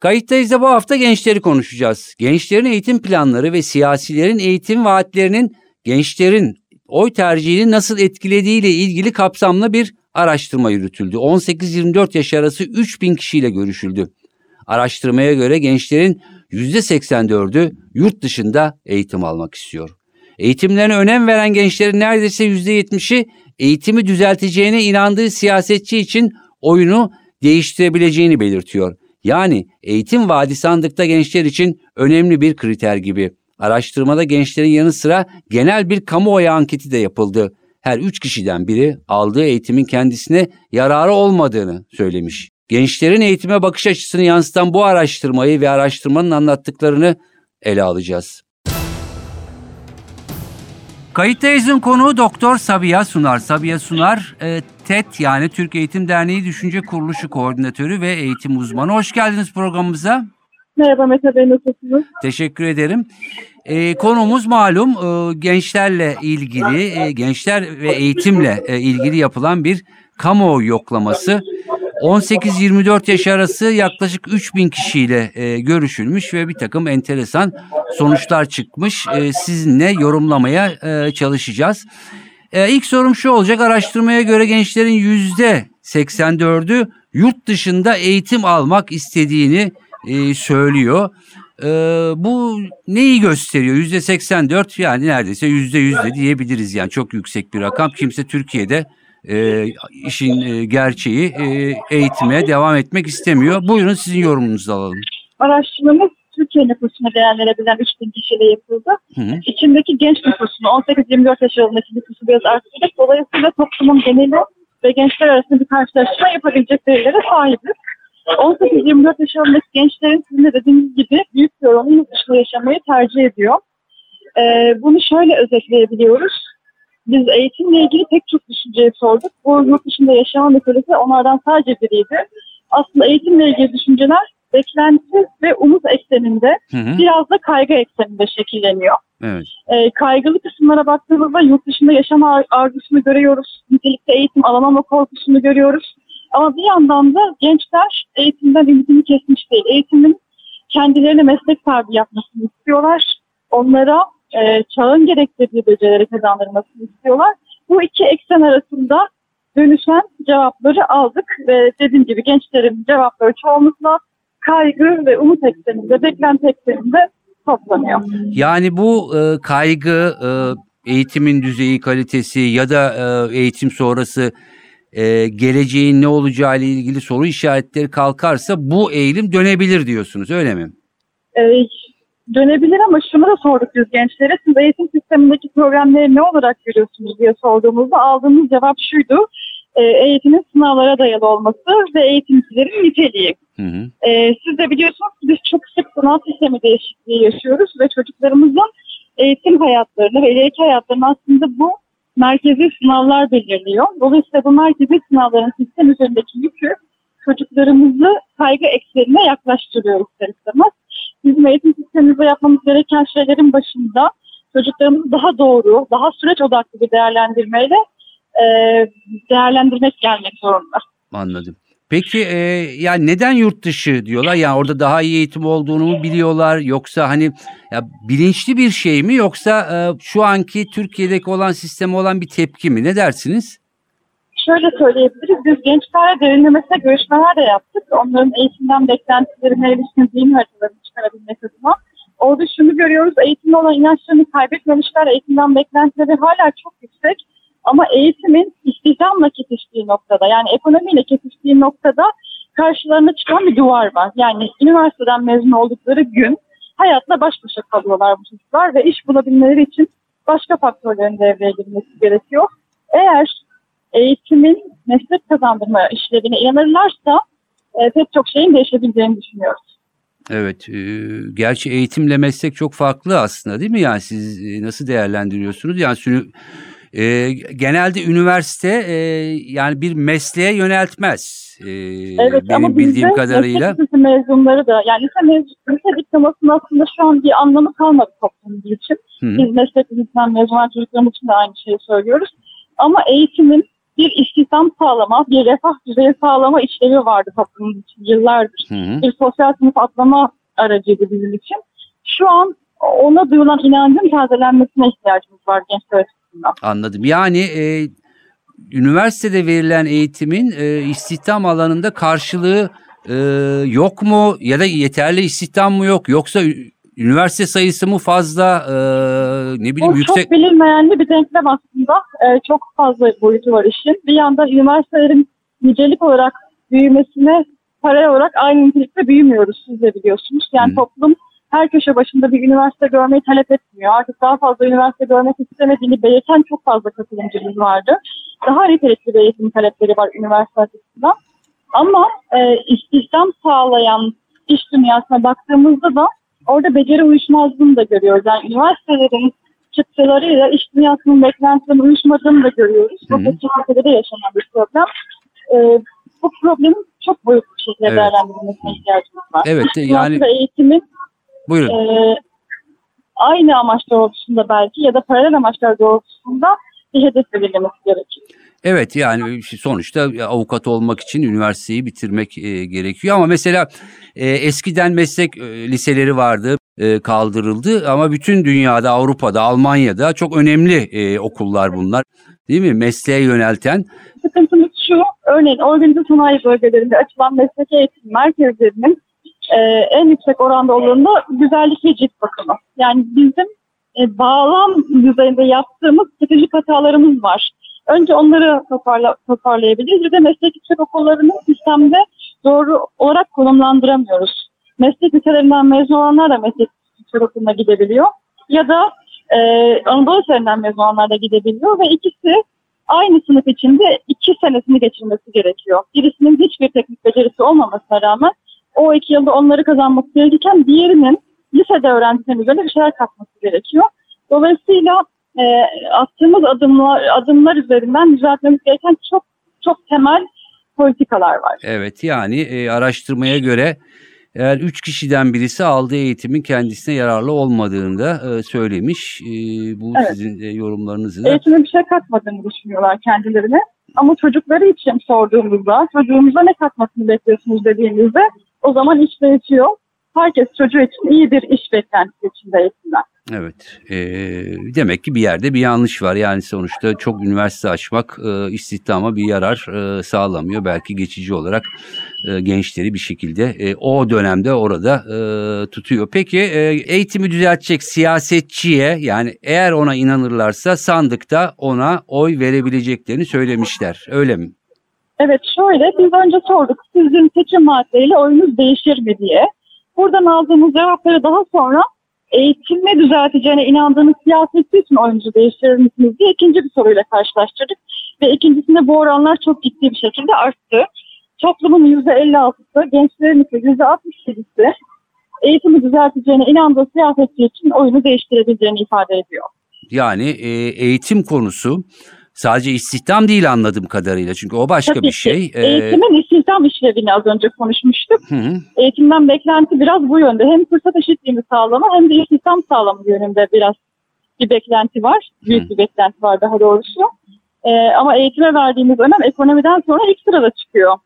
Kayıttayız da bu hafta gençleri konuşacağız. Gençlerin eğitim planları ve siyasilerin eğitim vaatlerinin gençlerin oy tercihini nasıl etkilediğiyle ilgili kapsamlı bir araştırma yürütüldü. 18-24 yaş arası 3000 kişiyle görüşüldü. Araştırmaya göre gençlerin %84'ü yurt dışında eğitim almak istiyor. Eğitimlerine önem veren gençlerin neredeyse %70'i eğitimi düzelteceğine inandığı siyasetçi için oyunu değiştirebileceğini belirtiyor. Yani eğitim vaadi sandıkta gençler için önemli bir kriter gibi. Araştırmada gençlerin yanı sıra genel bir kamuoyu anketi de yapıldı. Her üç kişiden biri aldığı eğitimin kendisine yararı olmadığını söylemiş. Gençlerin eğitime bakış açısını yansıtan bu araştırmayı ve araştırmanın anlattıklarını ele alacağız. Kayıttayız'ın konuğu Doktor Sabiha Sunar. Sabiha Sunar, e, TET yani Türk Eğitim Derneği Düşünce Kuruluşu Koordinatörü ve eğitim uzmanı. Hoş geldiniz programımıza. Merhaba Mete Bey, nasılsınız? Teşekkür ederim. E, konumuz malum e, gençlerle ilgili, e, gençler ve eğitimle e, ilgili yapılan bir kamuoyu yoklaması. 18-24 yaş arası yaklaşık 3000 kişiyle e, görüşülmüş ve bir takım enteresan sonuçlar çıkmış. E, sizinle yorumlamaya e, çalışacağız. E, ilk sorum şu olacak. Araştırmaya göre gençlerin yüzde 84'ü yurt dışında eğitim almak istediğini e, söylüyor. E, bu neyi gösteriyor? Yüzde 84 yani neredeyse yüzde yüzde diyebiliriz yani çok yüksek bir rakam. Kimse Türkiye'de e, işin e, gerçeği e, eğitime devam etmek istemiyor. Buyurun sizin yorumunuzu alalım. Araştırmamız Türkiye nüfusuna değerlenebilen 3000 kişiyle yapıldı. Hı hı. İçindeki genç nüfusunu 18-24 yaş arasındaki nüfusu biraz arttırdık. Dolayısıyla toplumun geneli ve gençler arasında bir karşılaştırma yapabilecek verilere sahibiz. 18-24 yaş arasındaki gençlerin sizin de dediğiniz gibi büyük bir oranı yurt dışında yaşamayı tercih ediyor. Ee, bunu şöyle özetleyebiliyoruz. Biz eğitimle ilgili pek çok düşünceyi sorduk. Bu yurt dışında yaşama meselesi onlardan sadece biriydi. Aslında eğitimle ilgili düşünceler beklenti ve umut ekseninde Hı hı. biraz da kaygı ekseninde şekilleniyor. Evet. Ee, kaygılı kısımlara baktığımızda yurt dışında yaşama ar- arzusunu görüyoruz. Nitelikte eğitim alamama korkusunu görüyoruz. Ama bir yandan da gençler eğitimden ümidini kesmiş değil. Eğitimin kendilerine meslek sahibi yapmasını istiyorlar. Onlara e, çağın gerektirdiği becerileri kazandırmasını istiyorlar. Bu iki eksen arasında dönüşen cevapları aldık ve dediğim gibi gençlerin cevapları çoğunlukla kaygı ve umut ekseninde, beklenti ekseninde toplanıyor. Yani bu e, kaygı, e, eğitimin düzeyi, kalitesi ya da e, eğitim sonrası e, geleceğin ne olacağı ile ilgili soru işaretleri kalkarsa bu eğilim dönebilir diyorsunuz öyle mi? Ee, dönebilir ama şunu da sorduk biz gençlere. Siz eğitim sistemindeki problemleri ne olarak görüyorsunuz diye sorduğumuzda aldığımız cevap şuydu. Ee, eğitimin sınavlara dayalı olması ve eğitimcilerin niteliği. Hı hı. Ee, siz de biliyorsunuz ki biz çok sık sınav sistemi değişikliği yaşıyoruz ve çocuklarımızın eğitim hayatlarını ve ileriki hayatlarını aslında bu merkezi sınavlar belirliyor. Dolayısıyla bu merkezi sınavların sistem üzerindeki yükü çocuklarımızı kaygı eksenine yaklaştırıyor ister istemez. Bizim eğitim sistemimizde yapmamız gereken şeylerin başında çocuklarımızı daha doğru, daha süreç odaklı bir değerlendirmeyle e, değerlendirmek gelmek zorunda. Anladım. Peki e, yani neden yurt dışı diyorlar? Yani orada daha iyi eğitim olduğunu mu biliyorlar yoksa hani ya bilinçli bir şey mi yoksa e, şu anki Türkiye'deki olan sisteme olan bir tepki mi? Ne dersiniz? Şöyle söyleyebiliriz, biz gençlerle derinlemesine görüşmeler de yaptık. Onların eğitimden beklentilerine ilişkin zihin haritalarını çıkarabilmek adına. Orada şunu görüyoruz, eğitimle olan inançlarını kaybetmemişler, eğitimden beklentileri hala çok yüksek. Ama eğitimin istihdamla kesiştiği noktada, yani ekonomiyle kesiştiği noktada karşılarına çıkan bir duvar var. Yani üniversiteden mezun oldukları gün hayatla baş başa kalıyorlar bu çocuklar ve iş bulabilmeleri için başka faktörlerin devreye girmesi gerekiyor. Eğer eğitimin meslek kazandırma işlevine inanırlarsa e, pek çok şeyin değişebileceğini düşünüyoruz. Evet, e, gerçi eğitimle meslek çok farklı aslında değil mi? Yani siz e, nasıl değerlendiriyorsunuz? Yani sünü- e, genelde üniversite e, yani bir mesleğe yöneltmez. E, Evet benim ama bildiğim kadarıyla. meslek mezunları da yani lise, mez, lise diplomasının aslında şu an bir anlamı kalmadı toplumumuz için. Hı hı. Biz meslek lisesinden mezun çocuklarımız için de aynı şeyi söylüyoruz. Ama eğitimin bir istihdam sağlama, bir refah düzeyi sağlama işlevi vardı toplumumuz için yıllardır. Hı hı. Bir sosyal sınıf atlama aracıydı bizim için. Şu an ona duyulan inancın tazelenmesine ihtiyacımız var gençler açısından. Anladım. Yani e, üniversitede verilen eğitimin e, istihdam alanında karşılığı e, yok mu ya da yeterli istihdam mı yok yoksa üniversite sayısı mı fazla e, ne bileyim Bu yüksek çok bilinmeyen bir denklem aslında. Ee, çok fazla boyutu var işin. Bir yandan üniversitelerin nicelik olarak büyümesine paralel olarak aynı nitelikte büyümüyoruz. Siz de biliyorsunuz. Yani Hı. toplum her köşe başında bir üniversite görmeyi talep etmiyor. Artık daha fazla üniversite görmek istemediğini belirten çok fazla katılımcımız vardı. Daha nitelikli bir eğitim talepleri var üniversite açısından. Ama e, istihdam sağlayan iş dünyasına baktığımızda da orada beceri uyuşmazlığını da görüyoruz. Yani üniversitelerin çıktılarıyla iş dünyasının beklentilerinin uyuşmadığını da görüyoruz. Bu Türkiye'de de yaşanan bir problem. E, bu problemin çok boyutlu bir şekilde Evet. değerlendirilmesine ihtiyacımız var. Evet, yani- eğitimin buyurun. e, aynı amaç doğrultusunda belki ya da paralel amaçlar doğrultusunda bir hedef belirlemesi gerekir. Evet yani sonuçta avukat olmak için üniversiteyi bitirmek e, gerekiyor. Ama mesela e, eskiden meslek e, liseleri vardı e, kaldırıldı. Ama bütün dünyada Avrupa'da Almanya'da çok önemli e, okullar bunlar. Değil mi? Mesleğe yönelten. Sıkıntımız şu, örneğin organize sanayi bölgelerinde açılan meslek eğitim merkezlerinin e, en yüksek oranda olanı da güzellik ve cilt bakımı. Yani bizim e, bağlam düzeyinde yaptığımız stratejik hatalarımız var. Önce onları toparla, toparlayabiliriz. Bir de meslek yüksek okullarını sistemde doğru olarak konumlandıramıyoruz. Meslek liselerinden mezun olanlar da meslek yüksek okuluna gidebiliyor. Ya da e, Anadolu Liselerinden mezun olanlar da gidebiliyor ve ikisi aynı sınıf içinde iki senesini geçirmesi gerekiyor. Birisinin hiçbir teknik becerisi olmamasına rağmen o iki yılda onları kazanması gerekirken diğerinin lisede öğrendiğinin üzerine bir şeyler katması gerekiyor. Dolayısıyla e, attığımız adımlar, adımlar üzerinden düzeltmemiz gereken çok çok temel politikalar var. evet yani e, araştırmaya göre eğer üç kişiden birisi aldığı eğitimin kendisine yararlı olmadığını da e, söylemiş. E, bu Evet. sizin e, yorumlarınızı da Eğitime bir şey katmadığını düşünüyorlar kendilerine. Ama çocukları için sorduğumuzda, çocuğumuza ne katmasını bekliyorsunuz dediğimizde o zaman iş değişiyor. Herkes çocuğu için iyi bir iş beklentisi içinde eğitimden. Evet. Ee, demek ki bir yerde bir yanlış var. Yani sonuçta çok üniversite açmak e, istihdama bir yarar e, sağlamıyor. Belki geçici olarak e, gençleri bir şekilde e, o dönemde orada e, tutuyor. Peki e, eğitimi düzeltecek siyasetçiye yani eğer ona inanırlarsa sandıkta ona oy verebileceklerini söylemişler. Öyle mi? Evet şöyle biz önce sorduk sizin seçim vaatleriyle oyunuz değişir mi diye. Buradan aldığımız cevapları daha sonra eğitimi düzelteceğine inandığınız siyasetçi için oyunuzu değiştirir misiniz diye ikinci bir soruyla karşılaştırdık. Ve ikincisinde bu oranlar çok ciddi bir şekilde arttı. Toplumun %56'sı, gençlerin ise %67'si eğitimi düzelteceğine inandığı siyasetçi için oyunu değiştirebileceğini ifade ediyor. Yani e, eğitim konusu sadece istihdam değil anladığım kadarıyla. Çünkü o başka Tabii bir ki. şey. Ee, Eğitimin istihdam işlevini az önce konuşmuştuk. hı hı. eğitimden beklenti biraz bu yönde. Hem fırsat eşitliğini sağlama hem de istihdam sağlama yönünde biraz bir beklenti var. Büyük Hı. bir beklenti var daha doğrusu. Ee, ama eğitime verdiğimiz önem ekonomiden sonra ilk sırada çıkıyor.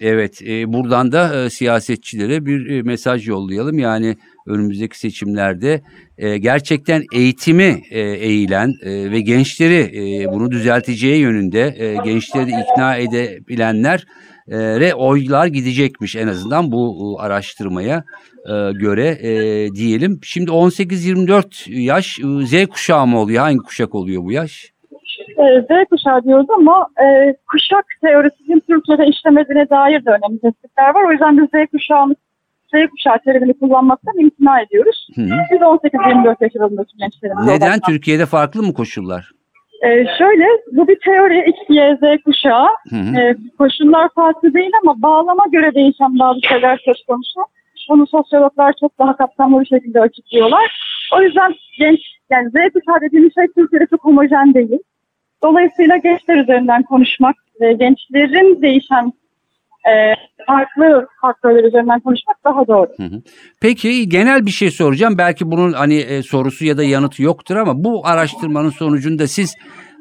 Evet, e, buradan da e, siyasetçilere bir e, mesaj yollayalım. Yani önümüzdeki seçimlerde e, gerçekten eğitimi e, eğilen e, ve gençleri e, bunu düzelteceği yönünde e, gençleri ikna edebilenler e, re oylar gidecekmiş en azından bu e, araştırmaya e, göre diyelim. Şimdi 18-24 yaş Z kuşağı mı oluyor? Hangi kuşak oluyor bu yaş? Ee, Z kuşağı diyoruz ama e, kuşak teorisinin Türkiye'de işlemediğine dair de önemli tespitler var. O yüzden biz Z kuşağını Z kuşağı terimini kullanmaktan imtina ediyoruz. Hı hı. Biz 18-24 yaş aralığındaki gençlerimiz Neden? olarak- Türkiye'de farklı mı koşullar? Ee, şöyle bu bir teori X, Y, Z kuşağı. Hı hı. Ee, koşullar farklı değil ama bağlama göre değişen bazı şeyler söz konusu. Bunu sosyologlar çok daha kapsamlı bir şekilde açıklıyorlar. O yüzden genç, yani Z kuşağı dediğimiz şey Türkiye'de çok homojen değil. Dolayısıyla gençler üzerinden konuşmak ve gençlerin değişen e, farklı faktörler üzerinden konuşmak daha doğru. Peki genel bir şey soracağım. Belki bunun hani e, sorusu ya da yanıtı yoktur ama bu araştırmanın sonucunda siz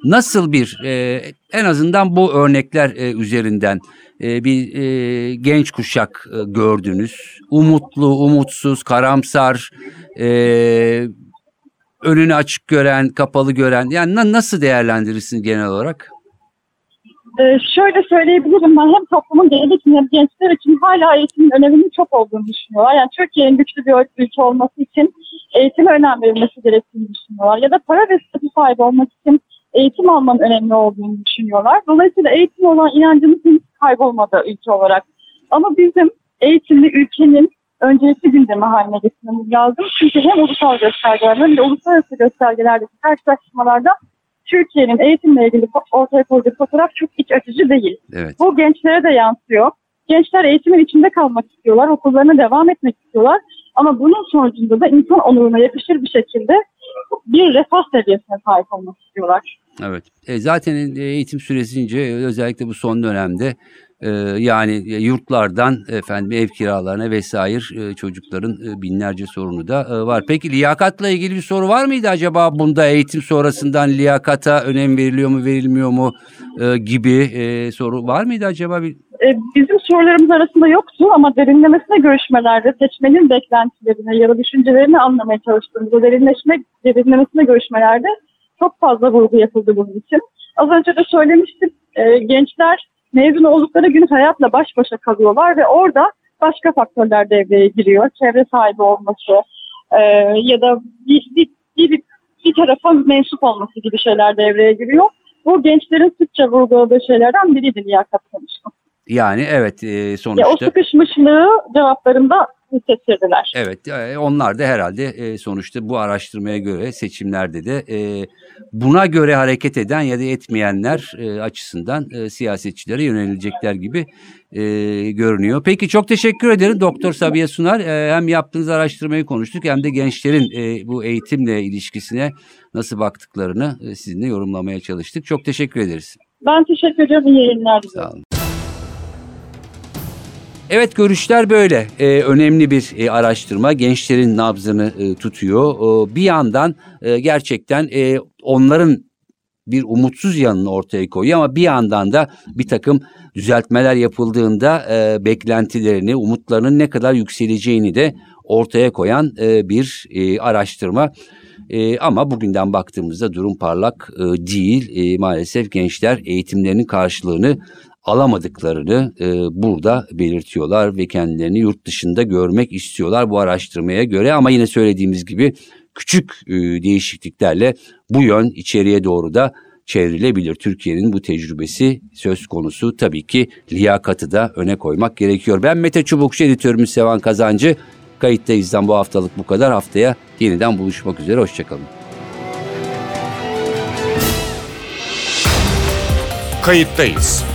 nasıl bir e, en azından bu örnekler üzerinden bir genç kuşak gördünüz? Umutlu, umutsuz, karamsar, önünü açık gören, kapalı gören. Yani na- nasıl değerlendirirsin genel olarak? Ee, şöyle söyleyebilirim ben hem toplumun için hem gençler için hala eğitimin öneminin çok olduğunu düşünüyorlar. Yani Türkiye'nin güçlü bir ülke olması için eğitime önem verilmesi gerektiğini düşünüyorlar. Ya da para ve statü sahibi olmak için eğitim almanın önemli olduğunu düşünüyorlar. Dolayısıyla eğitim olan inancımız hiç kaybolmadı ülke olarak. Ama bizim eğitimli ülkenin öncelikli gündemi haline getirmemiz lazım. Çünkü hem ulusal göstergeler hem de uluslararası göstergelerdeki karşılaştırmalarda Türkiye'nin eğitimle ilgili ortaya koyduğu fotoğraf çok iç açıcı değil. Evet. Bu gençlere de yansıyor. Gençler eğitimin içinde kalmak istiyorlar, okullarına devam etmek istiyorlar. Ama bunun sonucunda da insan onuruna yakışır bir şekilde bir refah seviyesine sahip olmak istiyorlar. Evet. E, zaten eğitim süresince e, özellikle bu son dönemde e, yani yurtlardan efendim ev kiralarına vesaire e, çocukların e, binlerce sorunu da e, var. Peki liyakatla ilgili bir soru var mıydı acaba bunda eğitim sonrasından liyakata önem veriliyor mu verilmiyor mu e, gibi e, soru var mıydı acaba? E, bizim sorularımız arasında yoktu ama derinlemesine görüşmelerde seçmenin beklentilerini ya da düşüncelerini anlamaya çalıştığımız o derinleşme, derinlemesine görüşmelerde çok fazla vurgu yapıldı bunun için. Az önce de söylemiştim e, gençler mezun oldukları gün hayatla baş başa kalıyorlar ve orada başka faktörler devreye giriyor. Çevre sahibi olması e, ya da bir, bir, bir, bir tarafa mensup olması gibi şeyler devreye giriyor. Bu gençlerin sıkça vurguladığı şeylerden biriydi liyakat konusunda. yani evet e, Ya o sonuçta. sıkışmışlığı cevaplarında hissettirdiler. Evet e, onlar da herhalde e, sonuçta bu araştırmaya göre seçimlerde de e, buna göre hareket eden ya da etmeyenler e, açısından e, siyasetçilere yönelilecekler gibi e, görünüyor. Peki çok teşekkür ederim Doktor Sabiha Sunar. E, hem yaptığınız araştırmayı konuştuk hem de gençlerin e, bu eğitimle ilişkisine nasıl baktıklarını e, sizinle yorumlamaya çalıştık. Çok teşekkür ederiz. Ben teşekkür ediyorum. İyi yayınlar. Sağ olun. Evet görüşler böyle. Ee, önemli bir e, araştırma. Gençlerin nabzını e, tutuyor. Ee, bir yandan e, gerçekten e, onların bir umutsuz yanını ortaya koyuyor ama bir yandan da bir takım düzeltmeler yapıldığında e, beklentilerini, umutlarının ne kadar yükseleceğini de ortaya koyan e, bir e, araştırma. E, ama bugünden baktığımızda durum parlak e, değil. E, maalesef gençler eğitimlerinin karşılığını alamadıklarını e, burada belirtiyorlar ve kendilerini yurt dışında görmek istiyorlar bu araştırmaya göre. Ama yine söylediğimiz gibi küçük e, değişikliklerle bu yön içeriye doğru da çevrilebilir. Türkiye'nin bu tecrübesi söz konusu tabii ki liyakatı da öne koymak gerekiyor. Ben Mete Çubukçu editörümüz Sevan Kazancı. Kayıttayız'dan bu haftalık bu kadar. Haftaya yeniden buluşmak üzere. Hoşçakalın. Kayıttayız.